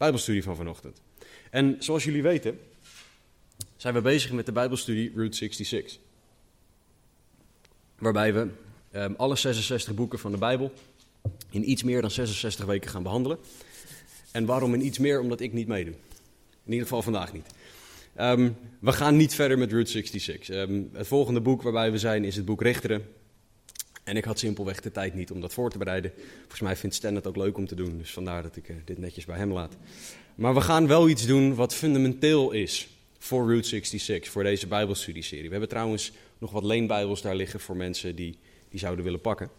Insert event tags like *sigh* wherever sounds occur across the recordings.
Bijbelstudie van vanochtend. En zoals jullie weten, zijn we bezig met de Bijbelstudie Route 66. Waarbij we um, alle 66 boeken van de Bijbel in iets meer dan 66 weken gaan behandelen. En waarom in iets meer? Omdat ik niet meedoe. In ieder geval vandaag niet. Um, we gaan niet verder met Route 66. Um, het volgende boek waarbij we zijn is het boek Richteren. En ik had simpelweg de tijd niet om dat voor te bereiden. Volgens mij vindt Stan het ook leuk om te doen, dus vandaar dat ik uh, dit netjes bij hem laat. Maar we gaan wel iets doen wat fundamenteel is voor Route 66, voor deze Bijbelstudieserie. We hebben trouwens nog wat leenbijbels daar liggen voor mensen die die zouden willen pakken.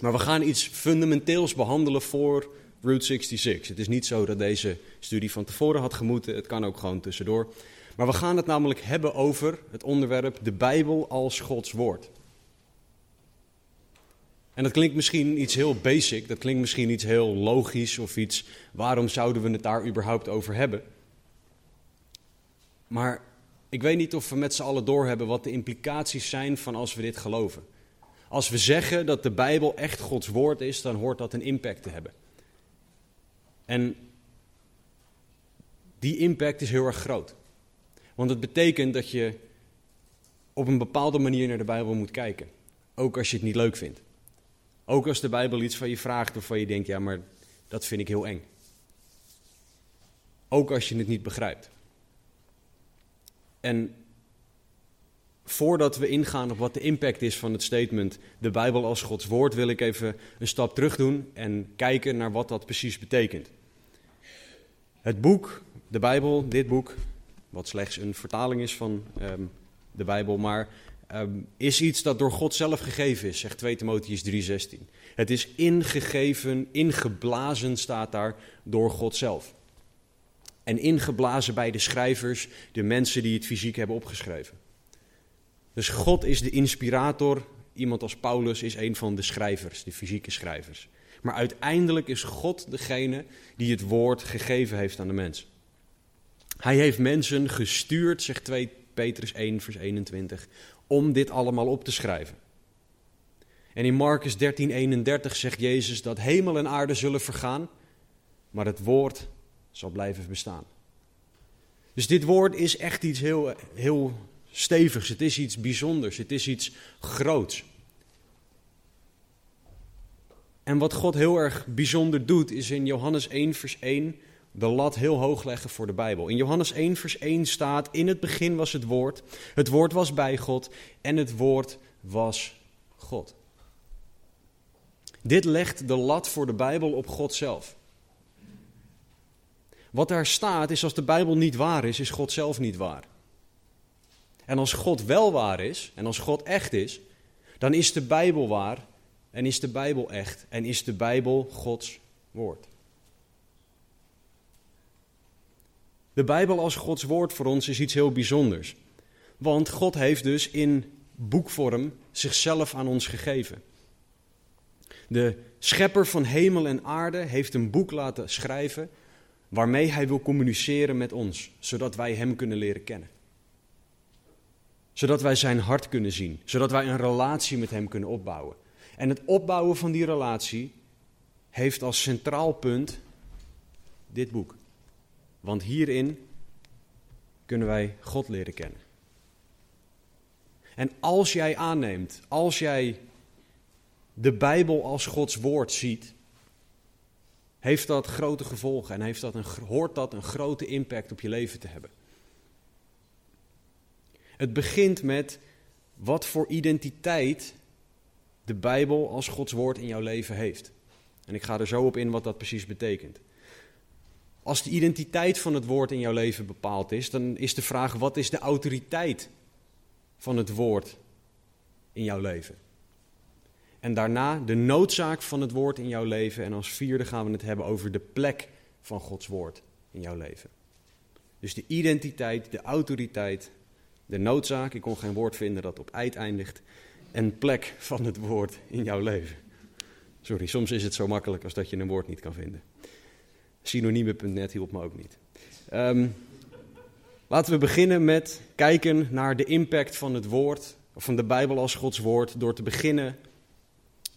Maar we gaan iets fundamenteels behandelen voor Route 66. Het is niet zo dat deze studie van tevoren had gemoeten, het kan ook gewoon tussendoor. Maar we gaan het namelijk hebben over het onderwerp de Bijbel als Gods Woord. En dat klinkt misschien iets heel basic, dat klinkt misschien iets heel logisch of iets, waarom zouden we het daar überhaupt over hebben? Maar ik weet niet of we met z'n allen doorhebben wat de implicaties zijn van als we dit geloven. Als we zeggen dat de Bijbel echt Gods woord is, dan hoort dat een impact te hebben. En die impact is heel erg groot. Want het betekent dat je op een bepaalde manier naar de Bijbel moet kijken. Ook als je het niet leuk vindt. Ook als de Bijbel iets van je vraagt waarvan je denkt, ja, maar dat vind ik heel eng. Ook als je het niet begrijpt. En voordat we ingaan op wat de impact is van het statement de Bijbel als Gods woord, wil ik even een stap terug doen en kijken naar wat dat precies betekent. Het boek, de Bijbel, dit boek, wat slechts een vertaling is van um, de Bijbel, maar um, is iets dat door God zelf gegeven is, zegt 2 Timotheus 3:16. Het is ingegeven, ingeblazen staat daar door God zelf. En ingeblazen bij de schrijvers, de mensen die het fysiek hebben opgeschreven. Dus God is de inspirator. Iemand als Paulus is een van de schrijvers, de fysieke schrijvers. Maar uiteindelijk is God degene die het woord gegeven heeft aan de mens. Hij heeft mensen gestuurd, zegt 2 Petrus 1, vers 21, om dit allemaal op te schrijven. En in Marcus 13, 31 zegt Jezus dat hemel en aarde zullen vergaan, maar het woord zal blijven bestaan. Dus dit woord is echt iets heel, heel stevigs, het is iets bijzonders, het is iets groots. En wat God heel erg bijzonder doet, is in Johannes 1, vers 1 de lat heel hoog leggen voor de Bijbel. In Johannes 1, vers 1 staat: In het begin was het woord, het woord was bij God en het woord was God. Dit legt de lat voor de Bijbel op God zelf. Wat daar staat is: als de Bijbel niet waar is, is God zelf niet waar. En als God wel waar is en als God echt is, dan is de Bijbel waar en is de Bijbel echt en is de Bijbel Gods woord. De Bijbel als Gods woord voor ons is iets heel bijzonders. Want God heeft dus in boekvorm zichzelf aan ons gegeven. De schepper van hemel en aarde heeft een boek laten schrijven waarmee hij wil communiceren met ons, zodat wij hem kunnen leren kennen zodat wij zijn hart kunnen zien, zodat wij een relatie met Hem kunnen opbouwen. En het opbouwen van die relatie heeft als centraal punt dit boek. Want hierin kunnen wij God leren kennen. En als jij aanneemt, als jij de Bijbel als Gods woord ziet, heeft dat grote gevolgen en heeft dat een, hoort dat een grote impact op je leven te hebben. Het begint met wat voor identiteit de Bijbel als Gods woord in jouw leven heeft. En ik ga er zo op in wat dat precies betekent. Als de identiteit van het woord in jouw leven bepaald is, dan is de vraag: wat is de autoriteit van het woord in jouw leven? En daarna de noodzaak van het woord in jouw leven. En als vierde gaan we het hebben over de plek van Gods woord in jouw leven. Dus de identiteit, de autoriteit, de noodzaak, ik kon geen woord vinden dat op eit eindigt, en plek van het woord in jouw leven. Sorry, soms is het zo makkelijk als dat je een woord niet kan vinden. Synonieme.net hielp me ook niet. Um, laten we beginnen met kijken naar de impact van het woord, van de Bijbel als Gods woord, door te beginnen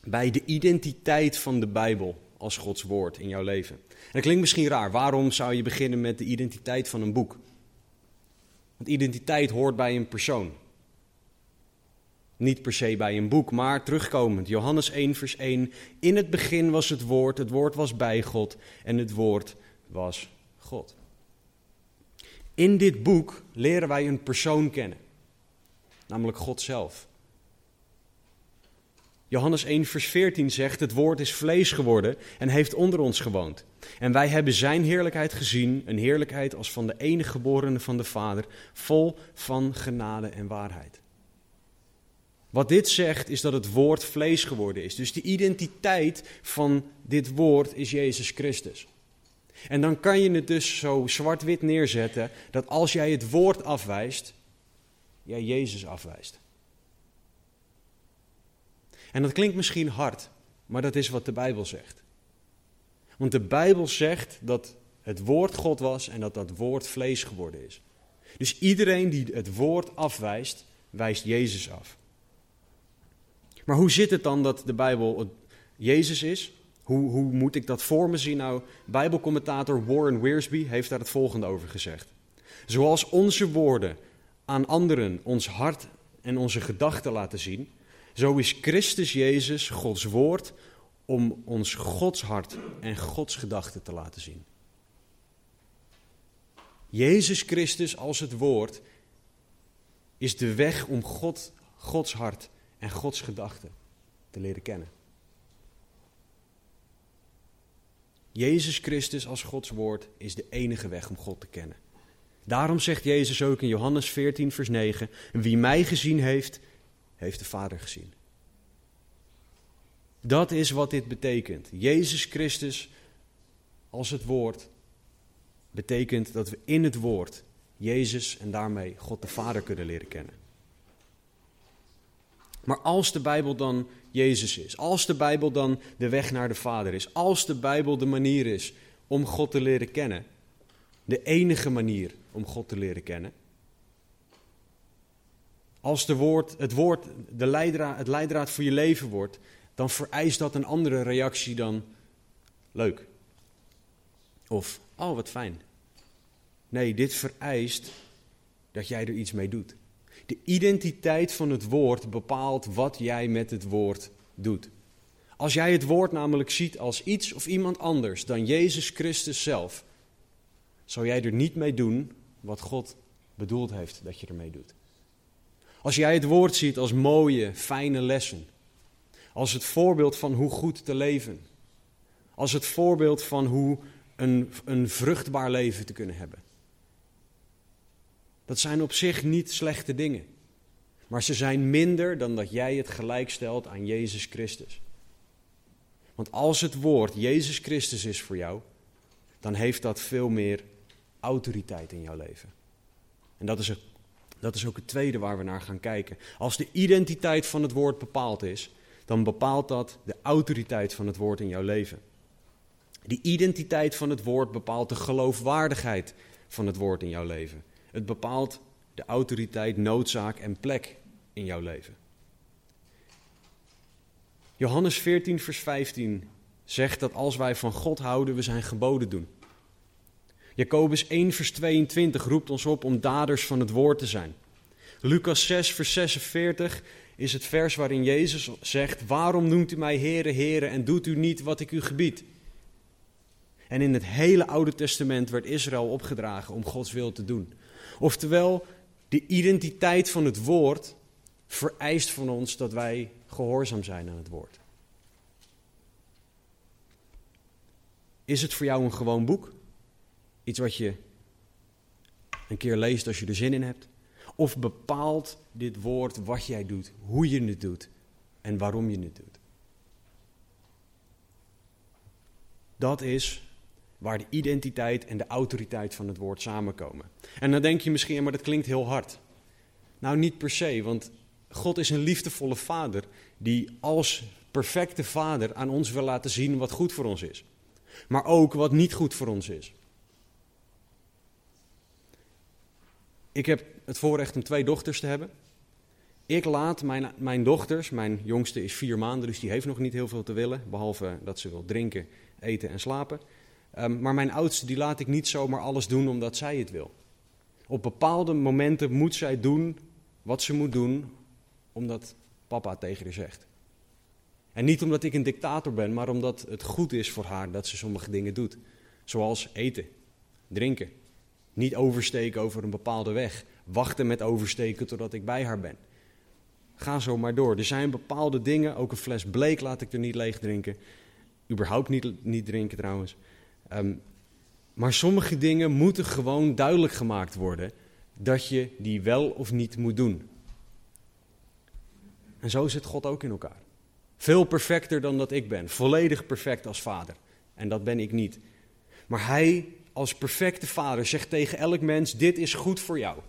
bij de identiteit van de Bijbel als Gods woord in jouw leven. En dat klinkt misschien raar. Waarom zou je beginnen met de identiteit van een boek? Want identiteit hoort bij een persoon. Niet per se bij een boek, maar terugkomend. Johannes 1, vers 1. In het begin was het woord, het woord was bij God en het woord was God. In dit boek leren wij een persoon kennen, namelijk God zelf. Johannes 1, vers 14 zegt: Het woord is vlees geworden en heeft onder ons gewoond. En wij hebben zijn heerlijkheid gezien, een heerlijkheid als van de enige geborene van de Vader, vol van genade en waarheid. Wat dit zegt is dat het woord vlees geworden is. Dus de identiteit van dit woord is Jezus Christus. En dan kan je het dus zo zwart-wit neerzetten dat als jij het woord afwijst, jij Jezus afwijst. En dat klinkt misschien hard, maar dat is wat de Bijbel zegt. Want de Bijbel zegt dat het woord God was en dat dat woord vlees geworden is. Dus iedereen die het woord afwijst, wijst Jezus af. Maar hoe zit het dan dat de Bijbel Jezus is? Hoe, hoe moet ik dat voor me zien? Nou, Bijbelcommentator Warren Wiersbe heeft daar het volgende over gezegd. Zoals onze woorden aan anderen ons hart en onze gedachten laten zien, zo is Christus Jezus Gods woord om ons Gods hart en Gods gedachten te laten zien. Jezus Christus als het woord is de weg om God, Gods hart en Gods gedachten te leren kennen. Jezus Christus als Gods woord is de enige weg om God te kennen. Daarom zegt Jezus ook in Johannes 14, vers 9: Wie mij gezien heeft, heeft de Vader gezien. Dat is wat dit betekent. Jezus Christus als het woord betekent dat we in het woord Jezus en daarmee God de Vader kunnen leren kennen. Maar als de Bijbel dan Jezus is, als de Bijbel dan de weg naar de Vader is, als de Bijbel de manier is om God te leren kennen, de enige manier om God te leren kennen, als de woord, het woord de leidraad, het leidraad voor je leven wordt, dan vereist dat een andere reactie dan leuk. Of, oh wat fijn. Nee, dit vereist dat jij er iets mee doet. De identiteit van het woord bepaalt wat jij met het woord doet. Als jij het woord namelijk ziet als iets of iemand anders dan Jezus Christus zelf, zou jij er niet mee doen wat God bedoeld heeft dat je ermee doet. Als jij het woord ziet als mooie, fijne lessen, als het voorbeeld van hoe goed te leven, als het voorbeeld van hoe een, een vruchtbaar leven te kunnen hebben, dat zijn op zich niet slechte dingen. Maar ze zijn minder dan dat jij het gelijk stelt aan Jezus Christus. Want als het woord Jezus Christus is voor jou, dan heeft dat veel meer autoriteit in jouw leven. En dat is, dat is ook het tweede waar we naar gaan kijken. Als de identiteit van het woord bepaald is, dan bepaalt dat de autoriteit van het woord in jouw leven. Die identiteit van het woord bepaalt de geloofwaardigheid van het woord in jouw leven. Het bepaalt de autoriteit, noodzaak en plek in jouw leven. Johannes 14, vers 15 zegt dat als wij van God houden, we zijn geboden doen. Jacobus 1, vers 22 roept ons op om daders van het woord te zijn. Lucas 6, vers 46 is het vers waarin Jezus zegt: Waarom noemt u mij Heere, Heere en doet u niet wat ik u gebied? En in het hele Oude Testament werd Israël opgedragen om Gods wil te doen. Oftewel, de identiteit van het woord vereist van ons dat wij gehoorzaam zijn aan het woord. Is het voor jou een gewoon boek? Iets wat je een keer leest als je er zin in hebt? Of bepaalt dit woord wat jij doet, hoe je het doet en waarom je het doet? Dat is waar de identiteit en de autoriteit van het woord samenkomen. En dan denk je misschien, maar dat klinkt heel hard. Nou, niet per se, want God is een liefdevolle vader die als perfecte vader aan ons wil laten zien wat goed voor ons is. Maar ook wat niet goed voor ons is. Ik heb het voorrecht om twee dochters te hebben. Ik laat mijn, mijn dochters, mijn jongste is vier maanden, dus die heeft nog niet heel veel te willen, behalve dat ze wil drinken, eten en slapen. Ehm, maar mijn oudste, die laat ik niet zomaar alles doen omdat zij het wil. Op bepaalde momenten moet zij doen wat ze moet doen, omdat papa tegen haar zegt. En niet omdat ik een dictator ben, maar omdat het goed is voor haar dat ze sommige dingen doet. Zoals eten, drinken, niet oversteken over een bepaalde weg, wachten met oversteken totdat ik bij haar ben. Ga zo maar door. Er zijn bepaalde dingen, ook een fles bleek laat ik er niet leeg drinken. Überhaupt niet, niet drinken trouwens. Ehm, maar sommige dingen moeten gewoon duidelijk gemaakt worden dat je die wel of niet moet doen. En zo zit God ook in elkaar. Veel perfecter dan dat ik ben. Volledig perfect als vader. En dat ben ik niet. Maar hij als perfecte vader zegt tegen elk mens: dit is goed voor jou.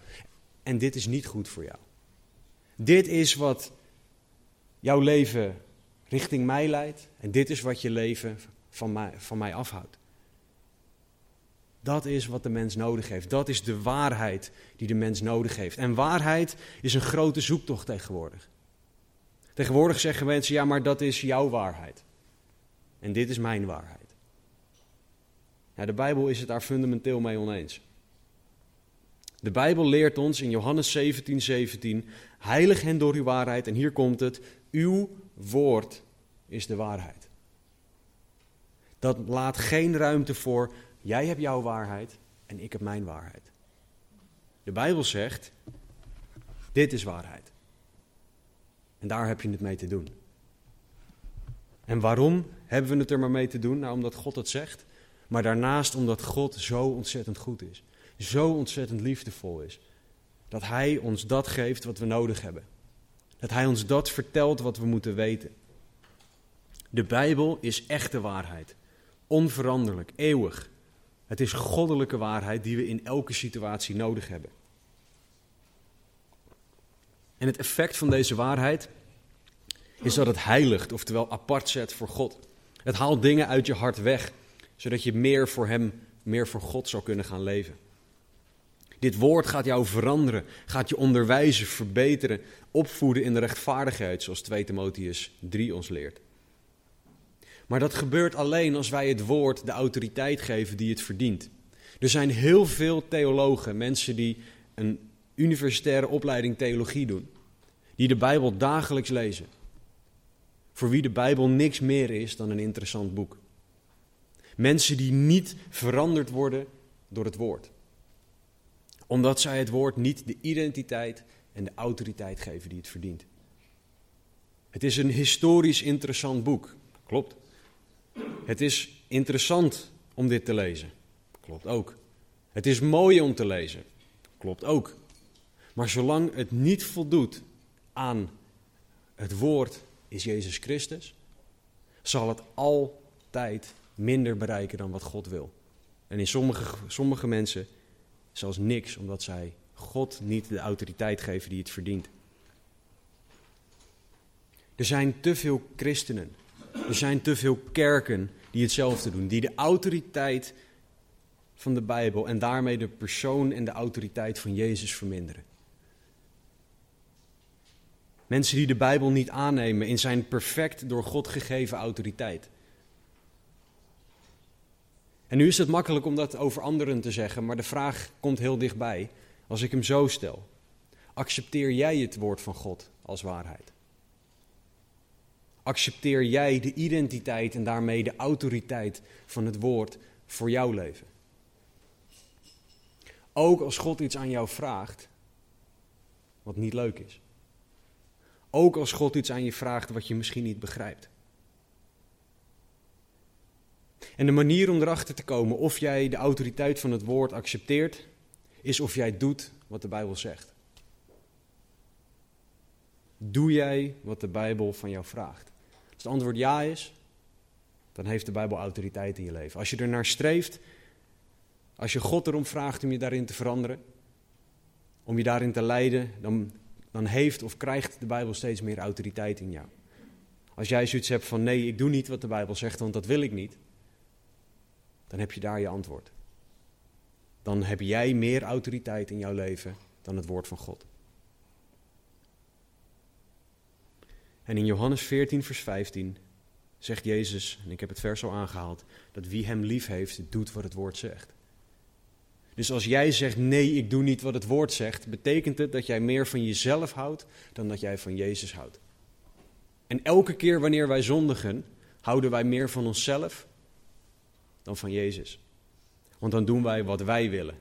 En dit is niet goed voor jou. Dit is wat jouw leven richting mij leidt. En dit is wat je leven van van mij afhoudt. Dat is wat de mens nodig heeft. Dat is de waarheid die de mens nodig heeft. En waarheid is een grote zoektocht tegenwoordig. Tegenwoordig zeggen mensen, ja, maar dat is jouw waarheid. En dit is mijn waarheid. De Bijbel is het daar fundamenteel mee oneens. De Bijbel leert ons in Johannes 17, 17, heilig hen door uw waarheid. En hier komt het, uw woord is de waarheid. Dat laat geen ruimte voor, jij hebt jouw waarheid en ik heb mijn waarheid. De Bijbel zegt, dit is waarheid. En daar heb je het mee te doen. En waarom hebben we het er maar mee te doen? Nou, omdat God het zegt. Maar daarnaast omdat God zo ontzettend goed is. Zo ontzettend liefdevol is. Dat Hij ons dat geeft wat we nodig hebben. Dat Hij ons dat vertelt wat we moeten weten. De Bijbel is echte waarheid. Onveranderlijk, eeuwig. Het is goddelijke waarheid die we in elke situatie nodig hebben. En het effect van deze waarheid is dat het heiligt, oftewel apart zet voor God. Het haalt dingen uit je hart weg, zodat je meer voor Hem, meer voor God zou kunnen gaan leven. Dit woord gaat jou veranderen, gaat je onderwijzen, verbeteren, opvoeden in de rechtvaardigheid, zoals 2 Timotheus 3 ons leert. Maar dat gebeurt alleen als wij het woord de autoriteit geven die het verdient. Er zijn heel veel theologen, mensen die een universitaire opleiding theologie doen, die de Bijbel dagelijks lezen. Voor wie de Bijbel niks meer is dan een interessant boek. Mensen die niet veranderd worden door het woord. Omdat zij het woord niet de identiteit en de autoriteit geven die het verdient. Het is een historisch interessant boek. Klopt. Het is interessant om dit te lezen. Klopt ook. Het is mooi om te lezen. Klopt ook. Maar zolang het niet voldoet aan het woord is Jezus Christus, zal het altijd minder bereiken dan wat God wil. En in sommige, sommige mensen zelfs niks, omdat zij God niet de autoriteit geven die het verdient. Er zijn te veel christenen, er zijn te veel kerken die hetzelfde doen, die de autoriteit van de Bijbel en daarmee de persoon en de autoriteit van Jezus verminderen. Mensen die de Bijbel niet aannemen in zijn perfect door God gegeven autoriteit. En nu is het makkelijk om dat over anderen te zeggen, maar de vraag komt heel dichtbij. Als ik hem zo stel: accepteer jij het woord van God als waarheid? Accepteer jij de identiteit en daarmee de autoriteit van het woord voor jouw leven? Ook als God iets aan jou vraagt, wat niet leuk is. Ook als God iets aan je vraagt wat je misschien niet begrijpt. En de manier om erachter te komen of jij de autoriteit van het woord accepteert, is of jij doet wat de Bijbel zegt. Doe jij wat de Bijbel van jou vraagt? Als het antwoord ja is, dan heeft de Bijbel autoriteit in je leven. Als je er naar streeft, als je God erom vraagt om je daarin te veranderen, om je daarin te leiden, dan, dan heeft of krijgt de Bijbel steeds meer autoriteit in jou. Als jij zoiets hebt van nee, ik doe niet wat de Bijbel zegt, want dat wil ik niet, dan heb je daar je antwoord. Dan heb jij meer autoriteit in jouw leven dan het woord van God. En in Johannes 14, vers 15 zegt Jezus, en ik heb het vers al aangehaald, dat wie hem lief heeft, doet wat het woord zegt. Dus als jij zegt nee, ik doe niet wat het woord zegt, betekent het dat jij meer van jezelf houdt dan dat jij van Jezus houdt. En elke keer wanneer wij zondigen, houden wij meer van onszelf dan van Jezus. Want dan doen wij wat wij willen.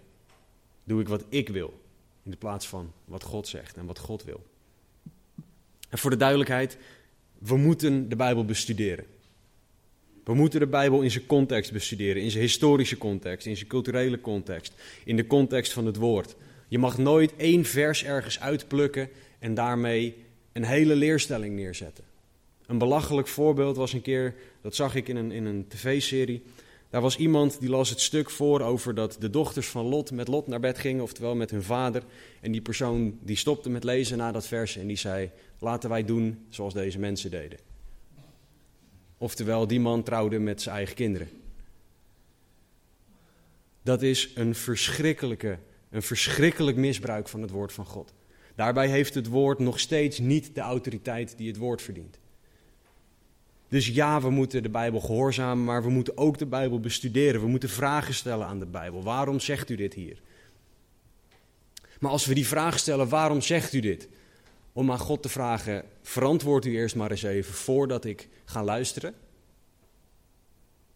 Doe ik wat ik wil, in de plaats van wat God zegt en wat God wil. En voor de duidelijkheid, we moeten de Bijbel bestuderen. We moeten de Bijbel in zijn context bestuderen, in zijn historische context, in zijn culturele context, in de context van het woord. Je mag nooit één vers ergens uitplukken en daarmee een hele leerstelling neerzetten. Een belachelijk voorbeeld was een keer, dat zag ik in een, in een tv-serie. Daar was iemand die las het stuk voor over dat de dochters van Lot met Lot naar bed gingen, oftewel met hun vader. En die persoon die stopte met lezen na dat vers en die zei: Laten wij doen zoals deze mensen deden. Oftewel, die man trouwde met zijn eigen kinderen. Dat is een verschrikkelijke, een verschrikkelijk misbruik van het woord van God. Daarbij heeft het woord nog steeds niet de autoriteit die het woord verdient. Dus ja, we moeten de Bijbel gehoorzamen, maar we moeten ook de Bijbel bestuderen. We moeten vragen stellen aan de Bijbel. Waarom zegt u dit hier? Maar als we die vraag stellen, waarom zegt u dit? Om aan God te vragen, verantwoord u eerst maar eens even voordat ik ga luisteren.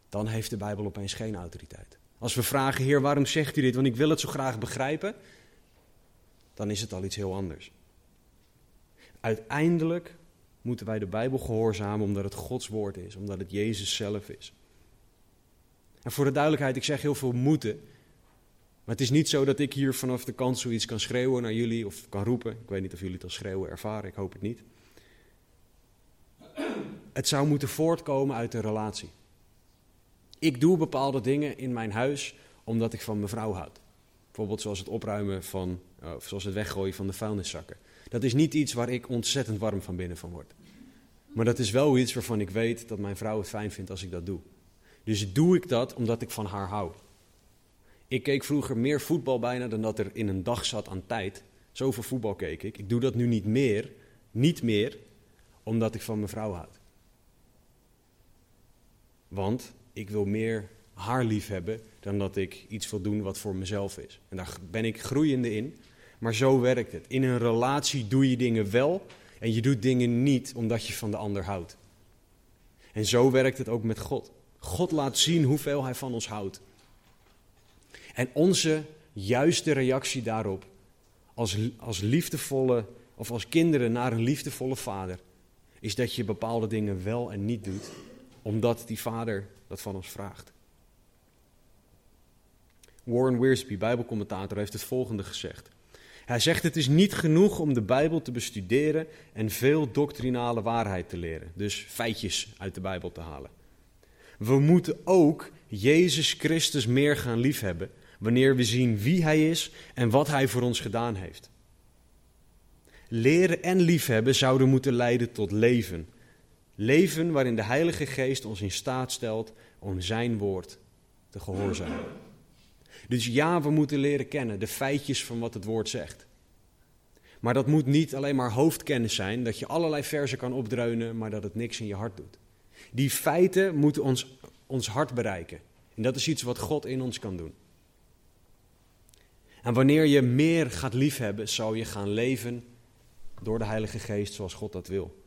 Dan heeft de Bijbel opeens geen autoriteit. Als we vragen, Heer, waarom zegt u dit? Want ik wil het zo graag begrijpen. Dan is het al iets heel anders. Uiteindelijk moeten wij de Bijbel gehoorzamen omdat het Gods woord is, omdat het Jezus zelf is. En voor de duidelijkheid, ik zeg heel veel moeten. Maar het is niet zo dat ik hier vanaf de kant zoiets kan schreeuwen naar jullie of kan roepen. Ik weet niet of jullie het als schreeuwen ervaren, ik hoop het niet. Het zou moeten voortkomen uit een relatie. Ik doe bepaalde dingen in mijn huis omdat ik van mijn vrouw houd. Bijvoorbeeld zoals het opruimen van, uh, of zoals het weggooien van de vuilniszakken. Dat is niet iets waar ik ontzettend warm van binnen van word. Maar dat is wel iets waarvan ik weet dat mijn vrouw het fijn vindt als ik dat doe. Dus doe ik dat omdat ik van haar hou. Ik keek vroeger meer voetbal bijna dan dat er in een dag zat aan tijd. Zoveel voetbal keek ik. Ik doe dat nu niet meer, niet meer, omdat ik van mijn vrouw houd. Want ik wil meer haar lief hebben dan dat ik iets wil doen wat voor mezelf is. En daar ben ik groeiende in. Maar zo werkt het. In een relatie doe je dingen wel en je doet dingen niet omdat je van de ander houdt. En zo werkt het ook met God. God laat zien hoeveel Hij van ons houdt. En onze juiste reactie daarop, als, als liefdevolle of als kinderen naar een liefdevolle vader, is dat je bepaalde dingen wel en niet doet, omdat die vader dat van ons vraagt. Warren Wiersbe, Bijbelcommentator, heeft het volgende gezegd. Hij zegt: Het is niet genoeg om de Bijbel te bestuderen en veel doctrinale waarheid te leren, dus feitjes uit de Bijbel te halen. We moeten ook Jezus Christus meer gaan liefhebben wanneer we zien wie Hij is en wat Hij voor ons gedaan heeft. Leren en liefhebben zouden moeten leiden tot leven. Leven waarin de Heilige Geest ons in staat stelt om Zijn woord te gehoorzamen. Dus ja, we moeten leren kennen, de feitjes van wat het woord zegt. Maar dat moet niet alleen maar hoofdkennis zijn, dat je allerlei versen kan opdreunen, maar dat het niks in je hart doet. Die feiten moeten ons, ons hart bereiken. En dat is iets wat God in ons kan doen. En wanneer je meer gaat liefhebben, zal je gaan leven door de Heilige Geest zoals God dat wil.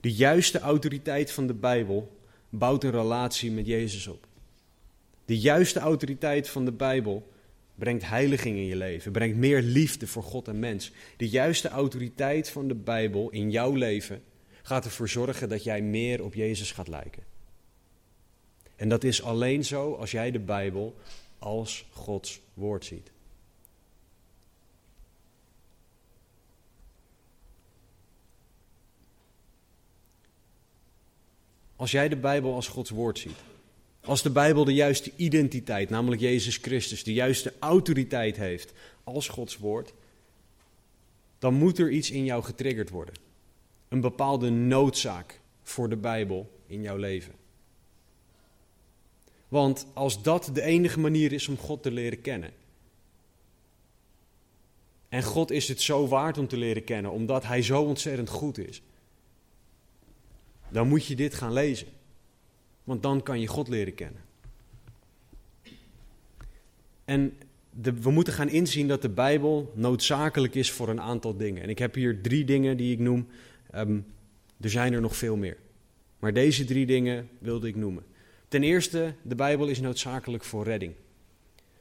De juiste autoriteit van de Bijbel bouwt een relatie met Jezus op. De juiste autoriteit van de Bijbel brengt heiliging in je leven, brengt meer liefde voor God en mens. De juiste autoriteit van de Bijbel in jouw leven gaat ervoor zorgen dat jij meer op Jezus gaat lijken. En dat is alleen zo als jij de Bijbel als Gods woord ziet. Als jij de Bijbel als Gods woord ziet. Als de Bijbel de juiste identiteit, namelijk Jezus Christus, de juiste autoriteit heeft als Gods woord, dan moet er iets in jou getriggerd worden. Een bepaalde noodzaak voor de Bijbel in jouw leven. Want als dat de enige manier is om God te leren kennen. En God is het zo waard om te leren kennen, omdat Hij zo ontzettend goed is. Dan moet je dit gaan lezen. Want dan kan je God leren kennen. En de, we moeten gaan inzien dat de Bijbel noodzakelijk is voor een aantal dingen. En ik heb hier drie dingen die ik noem. Ehm, er zijn er nog veel meer. Maar deze drie dingen wilde ik noemen. Ten eerste, de Bijbel is noodzakelijk voor redding.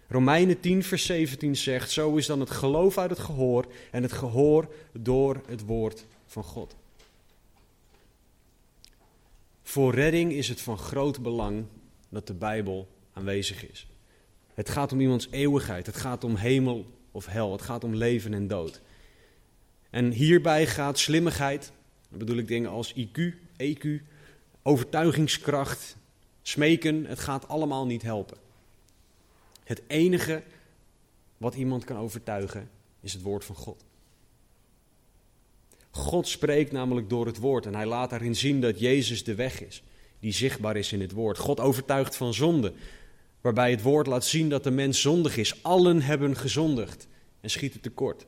Romeinen 10, vers 17 zegt: Zo is dan het geloof uit het gehoor en het gehoor door het woord van God. Voor redding is het van groot belang dat de Bijbel aanwezig is. Het gaat om iemands eeuwigheid, het gaat om hemel of hel, het gaat om leven en dood. En hierbij gaat slimmigheid, dan bedoel ik dingen als IQ, EQ, overtuigingskracht, smeken, het gaat allemaal niet helpen. Het enige wat iemand kan overtuigen is het woord van God. God spreekt namelijk door het woord en hij laat daarin zien dat Jezus de weg is, die zichtbaar is in het woord. God overtuigt van zonde, waarbij het woord laat zien dat de mens zondig is. Allen hebben gezondigd en schieten tekort.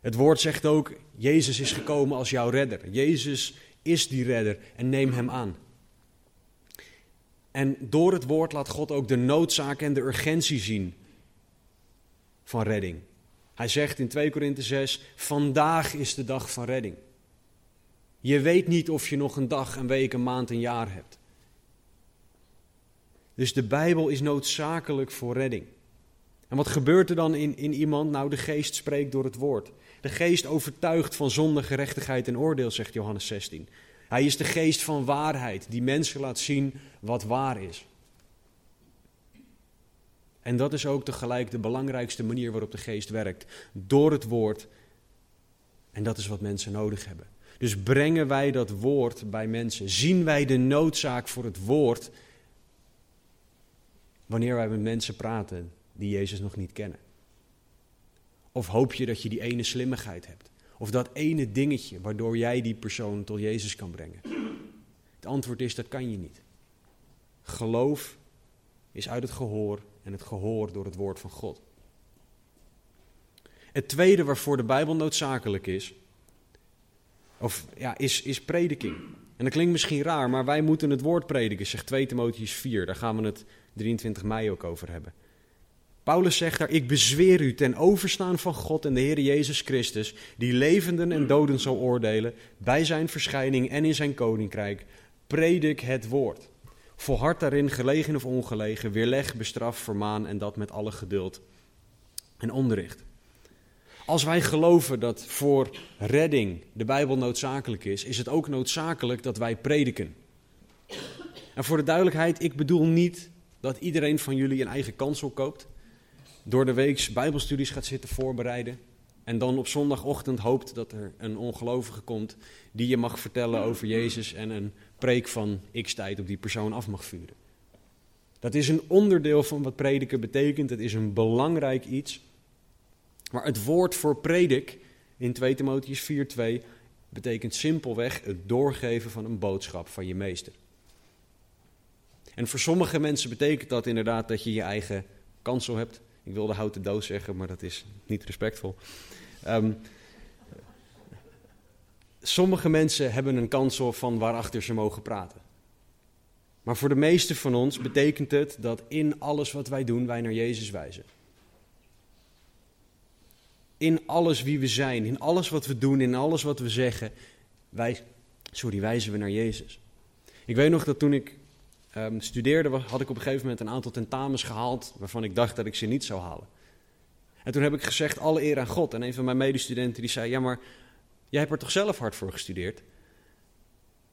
Het woord zegt ook, Jezus is gekomen als jouw redder. Jezus is die redder en neem hem aan. En door het woord laat God ook de noodzaak en de urgentie zien van redding. Hij zegt in 2 Korinthe 6, vandaag is de dag van redding. Je weet niet of je nog een dag, een week, een maand, een jaar hebt. Dus de Bijbel is noodzakelijk voor redding. En wat gebeurt er dan in, in iemand? Nou, de geest spreekt door het woord. De geest overtuigt van zonde, gerechtigheid en oordeel, zegt Johannes 16. Hij is de geest van waarheid, die mensen laat zien wat waar is. En dat is ook tegelijk de belangrijkste manier waarop de geest werkt. Door het woord. En dat is wat mensen nodig hebben. Dus brengen wij dat woord bij mensen. Zien wij de noodzaak voor het woord. Wanneer wij met mensen praten die Jezus nog niet kennen. Of hoop je dat je die ene slimmigheid hebt? Of dat ene dingetje waardoor jij die persoon tot Jezus kan brengen? Het antwoord is: dat kan je niet. Geloof is uit het gehoor en het gehoor door het woord van God. Het tweede waarvoor de Bijbel noodzakelijk is, of, ja, is, is prediking. En dat klinkt misschien raar, maar wij moeten het woord prediken, zegt 2 Timotheus 4. Daar gaan we het 23 mei ook over hebben. Paulus zegt daar, ik bezweer u ten overstaan van God en de Heer Jezus Christus, die levenden en doden zal oordelen, bij zijn verschijning en in zijn koninkrijk, predik het woord. Volhard daarin, gelegen of ongelegen, weerleg, bestraf, vermaan en dat met alle geduld en onderricht. Als wij geloven dat voor redding de Bijbel noodzakelijk is, is het ook noodzakelijk dat wij prediken. En voor de duidelijkheid, ik bedoel niet dat iedereen van jullie een eigen kansel koopt, door de weeks Bijbelstudies gaat zitten voorbereiden en dan op zondagochtend hoopt dat er een ongelovige komt die je mag vertellen over Jezus en een preek van x tijd op die persoon af mag vuren. Dat is een onderdeel van wat prediken betekent. Het is een belangrijk iets. Maar het woord voor predik in 2 Timotheus 4:2 betekent simpelweg het doorgeven van een boodschap van je meester. En voor sommige mensen betekent dat inderdaad dat je je eigen kansel hebt. Ik wilde houten doos zeggen, maar dat is niet respectvol. Um, sommige mensen hebben een kansel van waarachter ze mogen praten. Maar voor de meeste van ons betekent het dat in alles wat wij doen, wij naar Jezus wijzen. In alles wie we zijn, in alles wat we doen, in alles wat we zeggen, wij, sorry, wijzen we naar Jezus. Ik weet nog dat toen ik um, studeerde, had ik op een gegeven moment een aantal tentamens gehaald waarvan ik dacht dat ik ze niet zou halen. En toen heb ik gezegd, alle eer aan God. En een van mijn medestudenten die zei, ja maar jij hebt er toch zelf hard voor gestudeerd?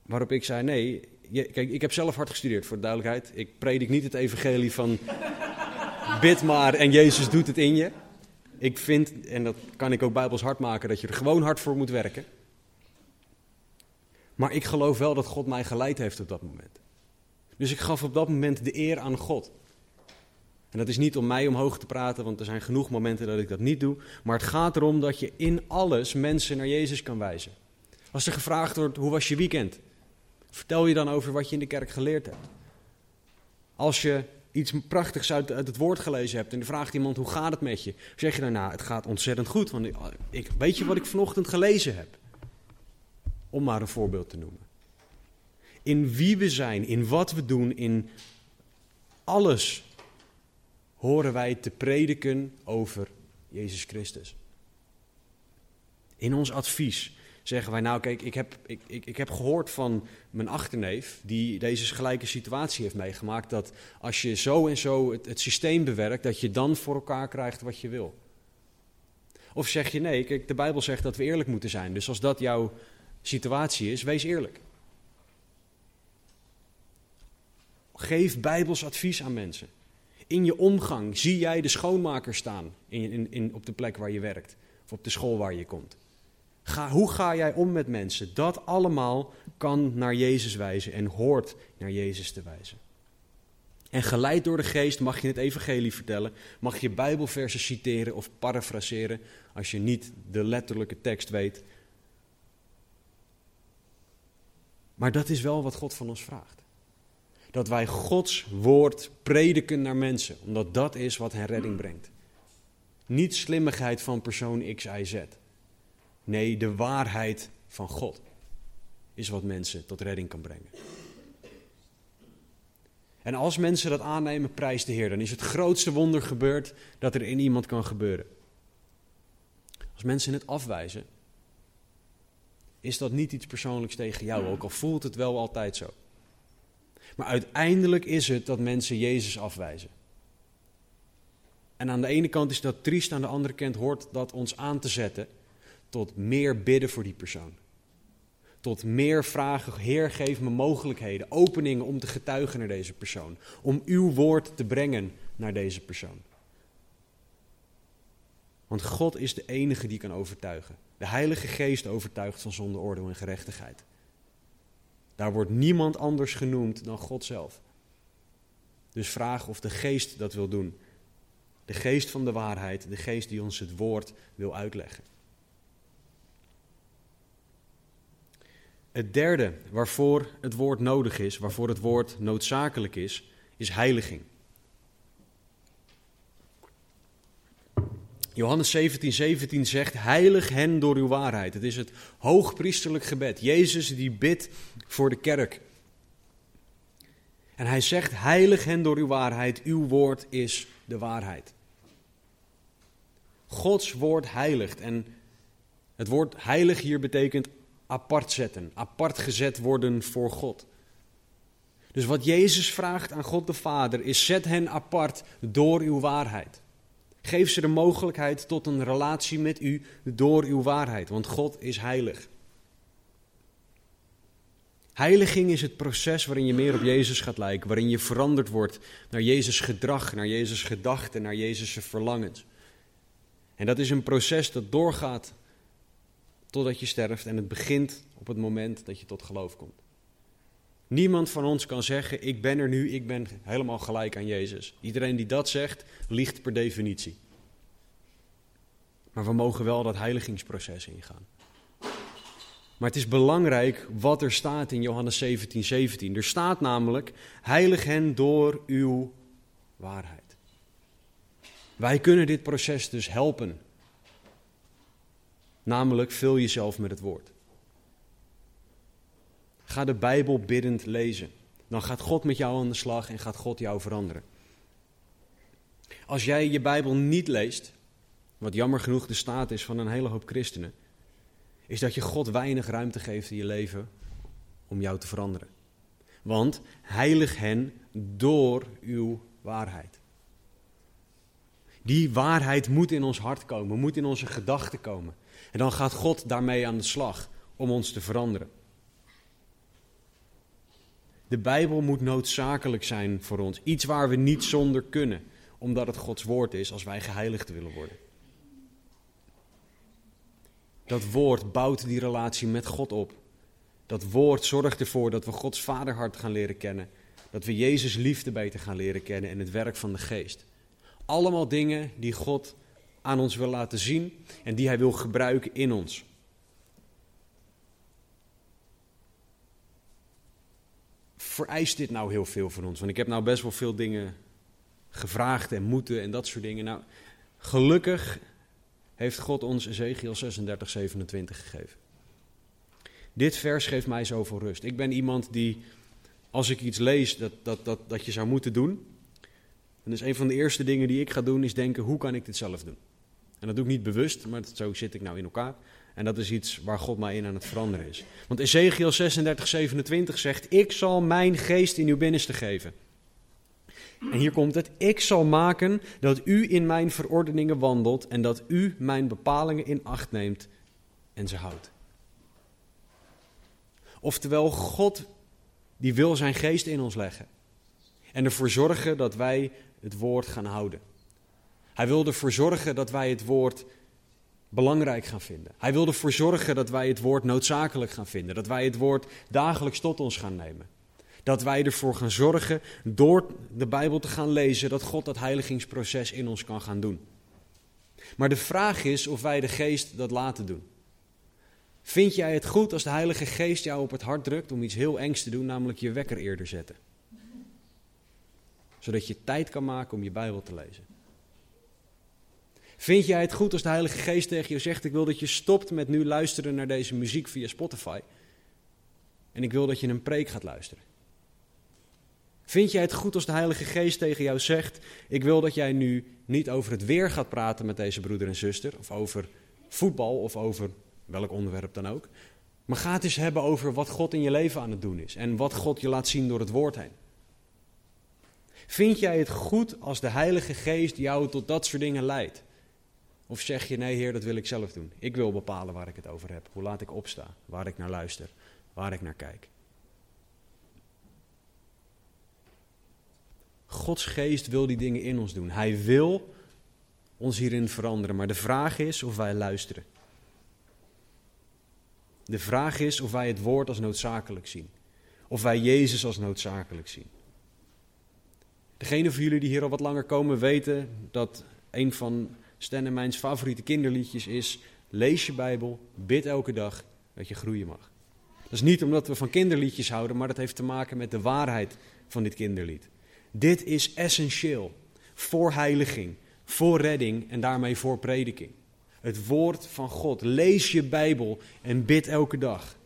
Waarop ik zei, nee, kijk, ik heb zelf hard gestudeerd, voor de duidelijkheid. Ik predik niet het evangelie van *laughs* bid maar en Jezus doet het in je. Ik vind, en dat kan ik ook bijbels hard maken, dat je er gewoon hard voor moet werken. Maar ik geloof wel dat God mij geleid heeft op dat moment. Dus ik gaf op dat moment de eer aan God. En dat is niet om mij omhoog te praten, want er zijn genoeg momenten dat ik dat niet doe. Maar het gaat erom dat je in alles mensen naar Jezus kan wijzen. Als er gevraagd wordt, hoe was je weekend? Vertel je dan over wat je in de kerk geleerd hebt. Als je iets prachtigs uit, het woord gelezen hebt en er vraagt iemand, hoe gaat het met je? Zeg je daarna, het gaat ontzettend goed, want ik, weet je wat ik vanochtend gelezen heb? Om maar een voorbeeld te noemen. In wie we zijn, in wat we doen, in alles horen wij te prediken over Jezus Christus. In ons advies zeggen wij, nou kijk, ik heb, ik, ik, heb gehoord van mijn achterneef, die deze gelijke situatie heeft meegemaakt, dat als je zo en zo het, het systeem bewerkt, dat je dan voor elkaar krijgt wat je wil. Of zeg je, nee, kijk, de Bijbel zegt dat we eerlijk moeten zijn, dus als dat jouw situatie is, wees eerlijk. Geef Bijbels advies aan mensen. In je omgang zie jij de schoonmaker staan in, in, op de plek waar je werkt of op de school waar je komt. Ga, hoe ga jij om met mensen? Dat allemaal kan naar Jezus wijzen en hoort naar Jezus te wijzen. En geleid door de geest mag je het evangelie vertellen, mag je bijbelversen citeren of parafraseren als je niet de letterlijke tekst weet. Maar dat is wel wat God van ons vraagt. Dat wij Gods woord prediken naar mensen, omdat dat is wat hen redding brengt. Niet slimmigheid van persoon X, Y, Z. Nee, de waarheid van God is wat mensen tot redding kan brengen. En als mensen dat aannemen, prijs de Heer, dan is het grootste wonder gebeurd dat er in iemand kan gebeuren. Als mensen het afwijzen, is dat niet iets persoonlijks tegen jou, ook al voelt het wel altijd zo. Maar uiteindelijk is het dat mensen Jezus afwijzen. En aan de ene kant is dat triest, aan de andere kant hoort dat ons aan te zetten tot meer bidden voor die persoon. Tot meer vragen, Heer, geef me mogelijkheden, openingen om te getuigen naar deze persoon. Om uw woord te brengen naar deze persoon. Want God is de enige die kan overtuigen. De Heilige Geest overtuigt van zonde, oordeel en gerechtigheid. Daar wordt niemand anders genoemd dan God zelf. Dus vraag of de Geest dat wil doen. De Geest van de waarheid, de Geest die ons het woord wil uitleggen. Het derde waarvoor het woord nodig is, waarvoor het woord noodzakelijk is, is heiliging. Johannes 17, 17 zegt: Heilig hen door uw waarheid. Het is het hoogpriesterlijk gebed. Jezus die bidt voor de kerk. En hij zegt: Heilig hen door uw waarheid. Uw woord is de waarheid. Gods woord heiligt. En het woord heilig hier betekent apart zetten, apart gezet worden voor God. Dus wat Jezus vraagt aan God de Vader is: zet hen apart door uw waarheid. Geef ze de mogelijkheid tot een relatie met u door uw waarheid, want God is heilig. Heiliging is het proces waarin je meer op Jezus gaat lijken, waarin je veranderd wordt naar Jezus gedrag, naar Jezus gedachten, naar Jezus' verlangens. En dat is een proces dat doorgaat totdat je sterft en het begint op het moment dat je tot geloof komt. Niemand van ons kan zeggen, ik ben er nu, ik ben helemaal gelijk aan Jezus. Iedereen die dat zegt, liegt per definitie. Maar we mogen wel dat heiligingsproces ingaan. Maar het is belangrijk wat er staat in Johannes 17, 17. Er staat namelijk, heilig hen door uw waarheid. Wij kunnen dit proces dus helpen Namelijk, vul jezelf met het woord. Ga de Bijbel biddend lezen. Dan gaat God met jou aan de slag en gaat God jou veranderen. Als jij je Bijbel niet leest, wat jammer genoeg de staat is van een hele hoop christenen, is dat je God weinig ruimte geeft in je leven om jou te veranderen. Want heilig hen door uw waarheid. Die waarheid moet in ons hart komen, moet in onze gedachten komen. En dan gaat God daarmee aan de slag om ons te veranderen. De Bijbel moet noodzakelijk zijn voor ons. Iets waar we niet zonder kunnen, omdat het Gods woord is als wij geheiligd willen worden. Dat woord bouwt die relatie met God op. Dat woord zorgt ervoor dat we Gods vaderhart gaan leren kennen. Dat we Jezus liefde beter gaan leren kennen en het werk van de geest. Allemaal dingen die God aan ons wil laten zien en die Hij wil gebruiken in ons. Vereist dit nou heel veel van ons? Want ik heb nou best wel veel dingen gevraagd en moeten en dat soort dingen. Nou, gelukkig heeft God ons Ezekiel 36, 27 gegeven. Dit vers geeft mij zoveel rust. Ik ben iemand die, als ik iets lees dat, dat, dat, dat je zou moeten doen, en dus een van de eerste dingen die ik ga doen is denken, hoe kan ik dit zelf doen? En dat doe ik niet bewust, maar zo zit ik nou in elkaar. En dat is iets waar God mij in aan het veranderen is. Want Ezekiel 36, 27 zegt, ik zal mijn geest in uw binnenste geven. En hier komt het, ik zal maken dat u in mijn verordeningen wandelt en dat u mijn bepalingen in acht neemt en ze houdt. Oftewel, God die wil zijn geest in ons leggen. En ervoor zorgen dat wij het woord gaan houden. Hij wil ervoor zorgen dat wij het woord belangrijk gaan vinden. Hij wil ervoor zorgen dat wij het woord noodzakelijk gaan vinden. Dat wij het woord dagelijks tot ons gaan nemen. Dat wij ervoor gaan zorgen door de Bijbel te gaan lezen dat God dat heiligingsproces in ons kan gaan doen. Maar de vraag is of wij de geest dat laten doen. Vind jij het goed als de Heilige Geest jou op het hart drukt om iets heel engs te doen, namelijk je wekker eerder zetten? Zodat je tijd kan maken om je Bijbel te lezen. Vind jij het goed als de Heilige Geest tegen je zegt: Ik wil dat je stopt met nu luisteren naar deze muziek via Spotify. En ik wil dat je een preek gaat luisteren. Vind jij het goed als de Heilige Geest tegen jou zegt: Ik wil dat jij nu niet over het weer gaat praten met deze broeder en zuster, of over voetbal of over welk onderwerp dan ook. Maar ga het eens hebben over wat God in je leven aan het doen is en wat God je laat zien door het woord heen. Vind jij het goed als de Heilige Geest jou tot dat soort dingen leidt? Of zeg je nee, Heer, dat wil ik zelf doen. Ik wil bepalen waar ik het over heb. Hoe laat ik opsta, waar ik naar luister, waar ik naar kijk. Gods geest wil die dingen in ons doen. Hij wil ons hierin veranderen. Maar de vraag is of wij luisteren. De vraag is of wij het woord als noodzakelijk zien. Of wij Jezus als noodzakelijk zien. Degene van jullie die hier al wat langer komen weten dat een van Stan en mijns favoriete kinderliedjes is: Lees je Bijbel, bid elke dag dat je groeien mag. Dat is niet omdat we van kinderliedjes houden, maar dat heeft te maken met de waarheid van dit kinderlied. Dit is essentieel voor heiliging, voor redding en daarmee voor prediking. Het woord van God. Lees je Bijbel en bid elke dag.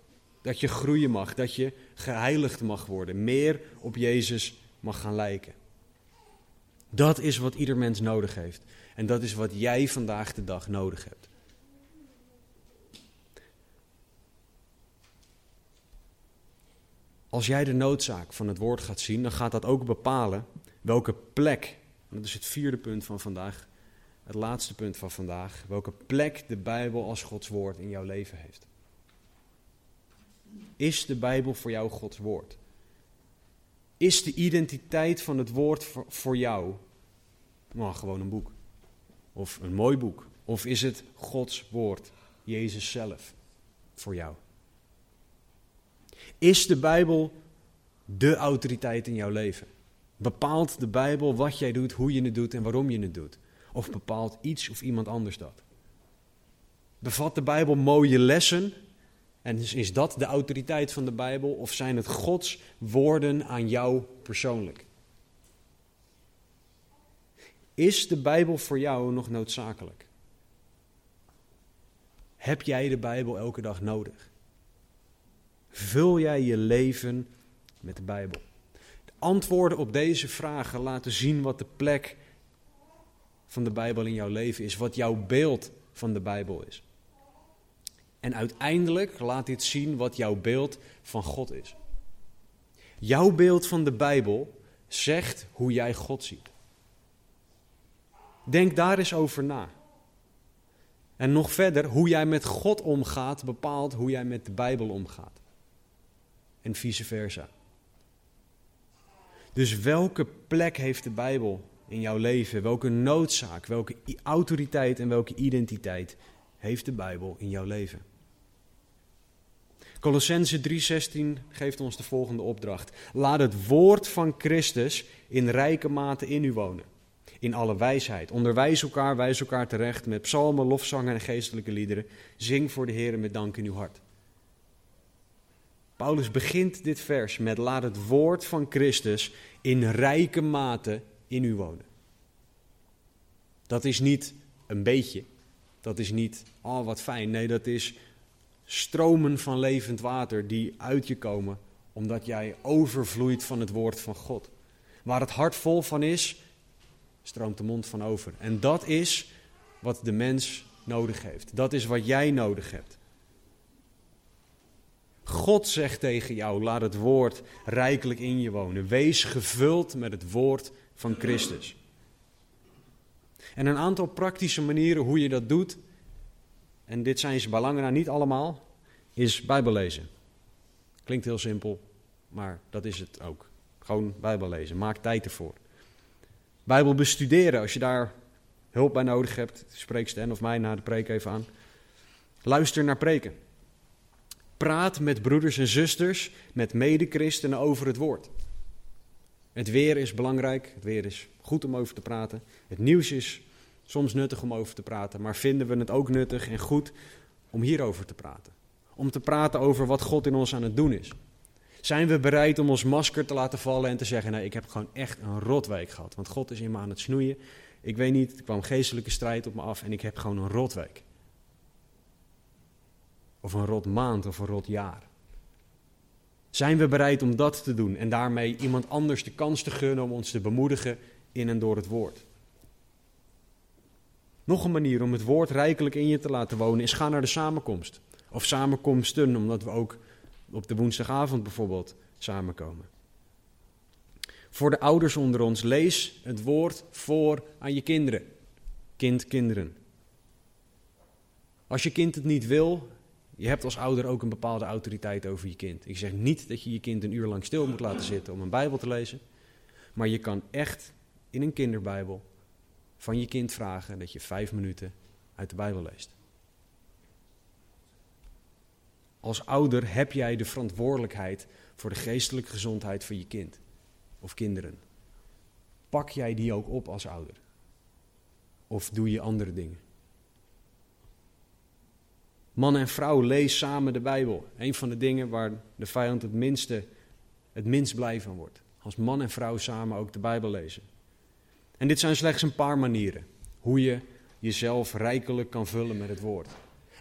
Dat je groeien mag, dat je geheiligd mag worden, meer op Jezus mag gaan lijken. Dat is wat ieder mens nodig heeft. En dat is wat jij vandaag de dag nodig hebt. Als jij de noodzaak van het woord gaat zien, dan gaat dat ook bepalen welke plek, dat is het vierde punt van vandaag, het laatste punt van vandaag, welke plek de Bijbel als Gods woord in jouw leven heeft. Is de Bijbel voor jou Gods woord? Is de identiteit van het woord voor, jou maar gewoon een boek? Of een mooi boek? Of is het Gods woord, Jezus zelf, voor jou? Is de Bijbel de autoriteit in jouw leven? Bepaalt de Bijbel wat jij doet, hoe je het doet en waarom je het doet? Of bepaalt iets of iemand anders dat? Bevat de Bijbel mooie lessen? En is, is dat de autoriteit van de Bijbel? Of zijn het Gods woorden aan jou persoonlijk? Is de Bijbel voor jou nog noodzakelijk? Heb jij de Bijbel elke dag nodig? Vul jij je leven met de Bijbel? De antwoorden op deze vragen laten zien wat de plek van de Bijbel in jouw leven is, wat jouw beeld van de Bijbel is. En uiteindelijk laat dit zien wat jouw beeld van God is. Jouw beeld van de Bijbel zegt hoe jij God ziet. Denk daar eens over na. En nog verder, hoe jij met God omgaat bepaalt hoe jij met de Bijbel omgaat. En vice versa. Dus welke plek heeft de Bijbel in jouw leven? Welke noodzaak, welke autoriteit en welke identiteit heeft de Bijbel in jouw leven? Colossense 3:16 geeft ons de volgende opdracht. Laat het woord van Christus in rijke mate in u wonen. In alle wijsheid. Onderwijs elkaar, wijs elkaar terecht met psalmen, lofzangen en geestelijke liederen. Zing voor de Heer met dank in uw hart. Paulus begint dit vers met laat het woord van Christus in rijke mate in u wonen. Dat is niet een beetje. Dat is niet, oh wat fijn. Nee, dat is stromen van levend water die uit je komen omdat jij overvloeit van het woord van God. Waar het hart vol van is, stroomt de mond van over. En dat is wat de mens nodig heeft. Dat is wat jij nodig hebt. God zegt tegen jou: laat het woord rijkelijk in je wonen. Wees gevuld met het woord van Christus. En een aantal praktische manieren hoe je dat doet, en dit zijn ze bij lange niet allemaal, is Bijbel lezen. Klinkt heel simpel, maar dat is het ook. Gewoon Bijbel lezen. Maak tijd ervoor. Bijbel bestuderen, als je daar hulp bij nodig hebt, spreek Stan of mij na de preek even aan. Luister naar preken. Praat met broeders en zusters, met medechristenen over het woord. Het weer is belangrijk, het weer is goed om over te praten. Het nieuws is soms nuttig om over te praten, maar vinden we het ook nuttig en goed om hierover te praten? Om te praten over wat God in ons aan het doen is. Zijn we bereid om ons masker te laten vallen en te zeggen: Nee, ik heb gewoon echt een rotweek gehad. Want God is in me aan het snoeien. Ik weet niet, er kwam geestelijke strijd op me af en ik heb gewoon een rotweek. Of een rot maand of een rot jaar. Zijn we bereid om dat te doen en daarmee iemand anders de kans te gunnen om ons te bemoedigen in en door het woord? Nog een manier om het woord rijkelijk in je te laten wonen is ga naar de samenkomst. Of samenkomsten, omdat we ook op de woensdagavond bijvoorbeeld samenkomen. Voor de ouders onder ons, lees het woord voor aan je kinderen. Kind, kinderen. Als je kind het niet wil, je hebt als ouder ook een bepaalde autoriteit over je kind. Ik zeg niet dat je je kind een uur lang stil moet laten zitten om een Bijbel te lezen. Maar je kan echt in een kinderbijbel van je kind vragen dat je vijf minuten uit de Bijbel leest. Als ouder heb jij de verantwoordelijkheid voor de geestelijke gezondheid van je kind of kinderen. Pak jij die ook op als ouder? Of doe je andere dingen? Man en vrouw, lees samen de Bijbel. Een van de dingen waar de vijand het minste, het minst blij van wordt. Als man en vrouw samen ook de Bijbel lezen. En dit zijn slechts een paar manieren hoe je jezelf rijkelijk kan vullen met het woord.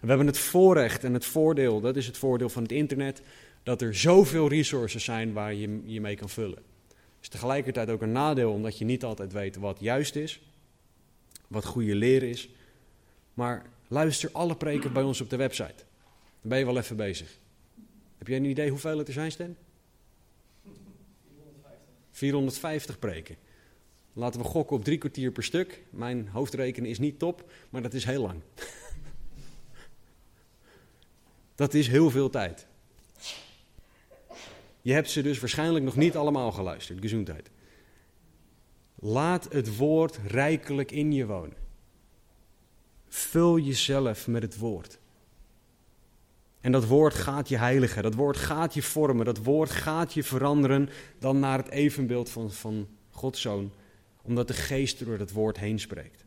We hebben het voorrecht en het voordeel, dat is het voordeel van het internet, dat er zoveel resources zijn waar je je mee kan vullen. Het is tegelijkertijd ook een nadeel omdat je niet altijd weet wat juist is, wat goede leren is. Maar luister alle preken bij ons op de website. Dan ben je wel even bezig. Heb jij een idee hoeveel het er zijn, Stan? 450. 450 preken. Laten we gokken op drie kwartier per stuk. Mijn hoofdrekenen is niet top, maar dat is heel lang. Dat is heel veel tijd. Je hebt ze dus waarschijnlijk nog niet allemaal geluisterd. Gezondheid. Laat het woord rijkelijk in je wonen. Vul jezelf met het woord. En dat woord gaat je heiligen, dat woord gaat je vormen, dat woord gaat je veranderen dan naar het evenbeeld van, van Gods Zoon omdat de geest door het woord heen spreekt.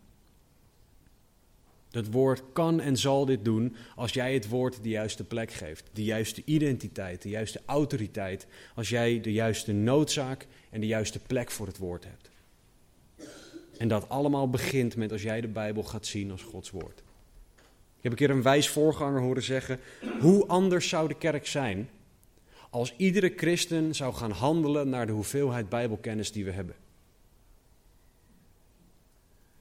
Dat woord kan en zal dit doen als jij het woord de juiste plek geeft, de juiste identiteit, de juiste autoriteit, als jij de juiste noodzaak en de juiste plek voor het woord hebt. En dat allemaal begint met als jij de Bijbel gaat zien als Gods woord. Ik heb een keer een wijs voorganger horen zeggen: hoe anders zou de kerk zijn als iedere christen zou gaan handelen naar de hoeveelheid Bijbelkennis die we hebben?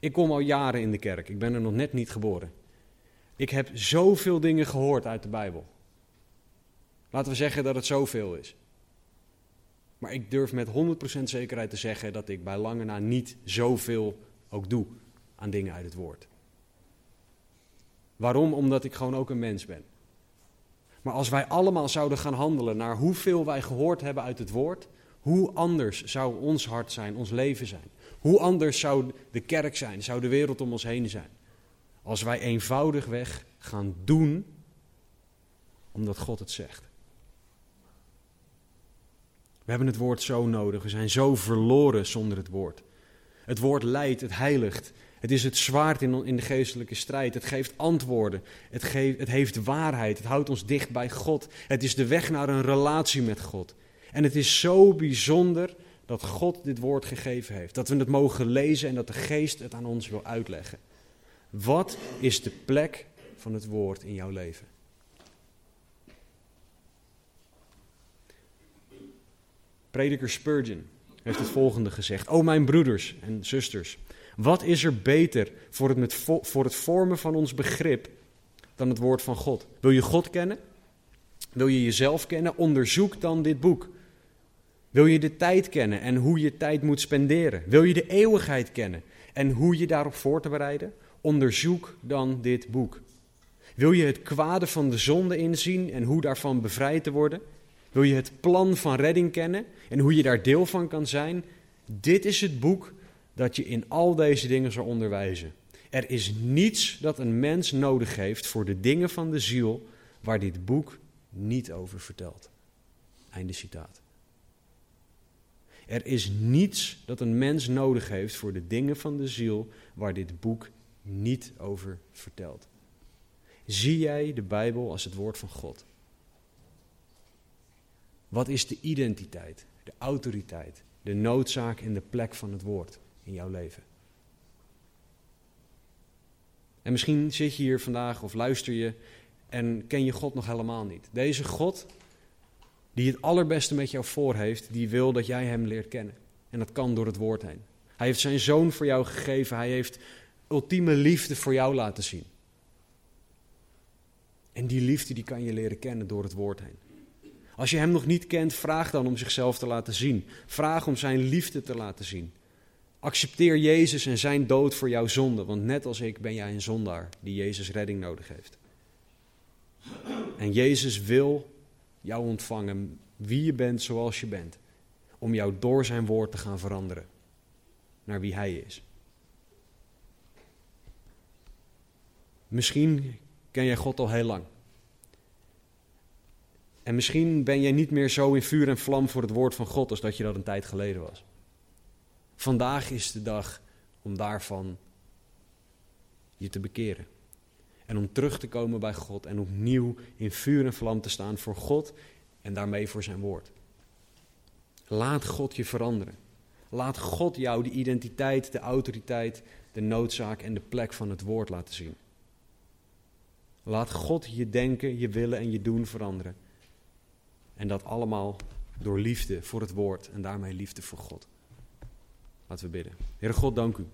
Ik kom al jaren in de kerk. Ik ben er nog net niet geboren. Ik heb zoveel dingen gehoord uit de Bijbel. Laten we zeggen dat het zoveel is. Maar ik durf met 100% zekerheid te zeggen dat ik bij lange na niet zoveel ook doe aan dingen uit het woord. Waarom? Omdat ik gewoon ook een mens ben. Maar als wij allemaal zouden gaan handelen naar hoeveel wij gehoord hebben uit het woord, hoe anders zou ons hart zijn, ons leven zijn? Hoe anders zou de kerk zijn, zou de wereld om ons heen zijn? Als wij eenvoudigweg gaan doen omdat God het zegt. We hebben het woord zo nodig. We zijn zo verloren zonder het woord. Het woord leidt, het heiligt. Het is het zwaard in, de geestelijke strijd. Het geeft antwoorden. Het, geeft, het heeft waarheid. Het houdt ons dicht bij God. Het is de weg naar een relatie met God. En het is zo bijzonder dat God dit woord gegeven heeft. Dat we het mogen lezen en dat de geest het aan ons wil uitleggen. Wat is de plek van het woord in jouw leven? Prediker Spurgeon heeft het volgende gezegd. O mijn broeders en zusters, wat is er beter voor het, met voor het vormen van ons begrip dan het woord van God? Wil je God kennen? Wil je jezelf kennen? Onderzoek dan dit boek. Wil je de tijd kennen en hoe je tijd moet spenderen? Wil je de eeuwigheid kennen en hoe je daarop voor te bereiden? Onderzoek dan dit boek. Wil je het kwade van de zonde inzien en hoe daarvan bevrijd te worden? Wil je het plan van redding kennen en hoe je daar deel van kan zijn? Dit is het boek dat je in al deze dingen zal onderwijzen. Er is niets dat een mens nodig heeft voor de dingen van de ziel waar dit boek niet over vertelt. Einde citaat. Er is niets dat een mens nodig heeft voor de dingen van de ziel waar dit boek niet over vertelt. Zie jij de Bijbel als het woord van God? Wat is de identiteit, de autoriteit, de noodzaak en de plek van het woord in jouw leven? En misschien zit je hier vandaag of luister je en ken je God nog helemaal niet. Deze God, die het allerbeste met jou voor heeft, die wil dat jij Hem leert kennen. En dat kan door het woord heen. Hij heeft zijn zoon voor jou gegeven. Hij heeft ultieme liefde voor jou laten zien. En die liefde die kan je leren kennen door het woord heen. Als je hem nog niet kent, vraag dan om zichzelf te laten zien. Vraag om zijn liefde te laten zien. Accepteer Jezus en zijn dood voor jouw zonde, want net als ik ben jij een zondaar die Jezus redding nodig heeft. En Jezus wil jou ontvangen, wie je bent zoals je bent, om jou door zijn woord te gaan veranderen naar wie hij is. Misschien ken jij God al heel lang. En misschien ben jij niet meer zo in vuur en vlam voor het woord van God als dat je dat een tijd geleden was. Vandaag is de dag om daarvan je te bekeren. En om terug te komen bij God en opnieuw in vuur en vlam te staan voor God en daarmee voor zijn woord. Laat God je veranderen. Laat God jou de identiteit, de autoriteit, de noodzaak en de plek van het woord laten zien. Laat God je denken, je willen en je doen veranderen. En dat allemaal door liefde voor het woord en daarmee liefde voor God. Laten we bidden. Heere God, dank u.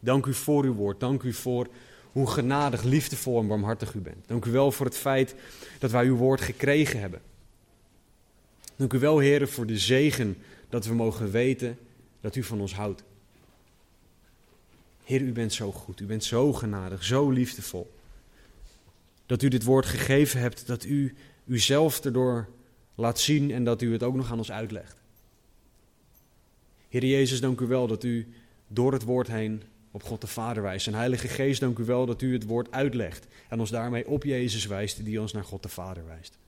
Dank u voor uw woord. Dank u voor hoe genadig, liefdevol en barmhartig u bent. Dank u wel voor het feit dat wij uw woord gekregen hebben. Dank u wel, Heer, voor de zegen dat we mogen weten dat u van ons houdt. Heer, u bent zo goed, u bent zo genadig, zo liefdevol. Dat u dit woord gegeven hebt, dat u uzelf erdoor laat zien en dat u het ook nog aan ons uitlegt. Heer Jezus, dank u wel dat u door het woord heen op God de Vader wijst. En Heilige Geest, dank u wel dat u het woord uitlegt en ons daarmee op Jezus wijst, die ons naar God de Vader wijst.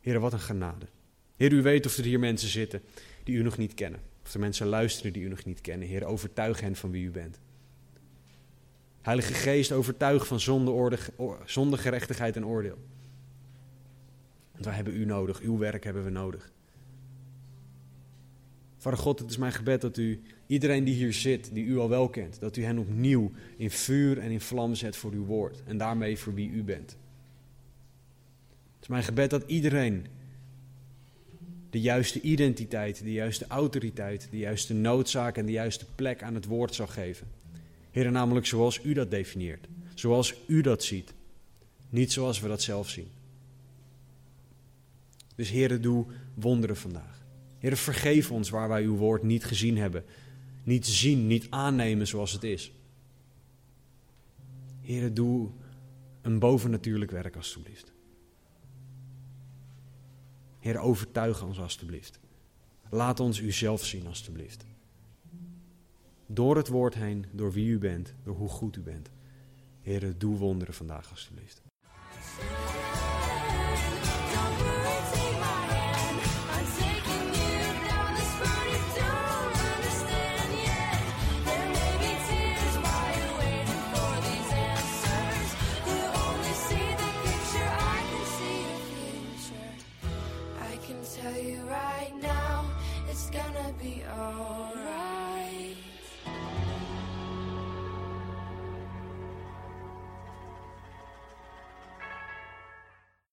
Heer, wat een genade. Heer, u weet of er hier mensen zitten die u nog niet kennen. Of er mensen luisteren die u nog niet kennen. Heer, overtuig hen van wie u bent. Heilige Geest, overtuig van zonde, orde, zonde gerechtigheid en oordeel. Want wij hebben u nodig, uw werk hebben we nodig. Vader God, het is mijn gebed dat u iedereen die hier zit, die u al wel kent, dat u hen opnieuw in vuur en in vlam zet voor uw woord en daarmee voor wie u bent. Het is mijn gebed dat iedereen de juiste identiteit, de juiste autoriteit, de juiste noodzaak en de juiste plek aan het woord zal geven. Heer, namelijk zoals u dat definieert, zoals u dat ziet, niet zoals we dat zelf zien. Dus Heer, doe wonderen vandaag. Heer, vergeef ons waar wij uw woord niet gezien hebben, niet zien, niet aannemen zoals het is. Heer, doe een bovennatuurlijk werk alstublieft. Heer, overtuig ons alstublieft. Laat ons u zelf zien alstublieft. Door het woord heen, door wie u bent, door hoe goed u bent. Heer, doe wonderen vandaag alstublieft.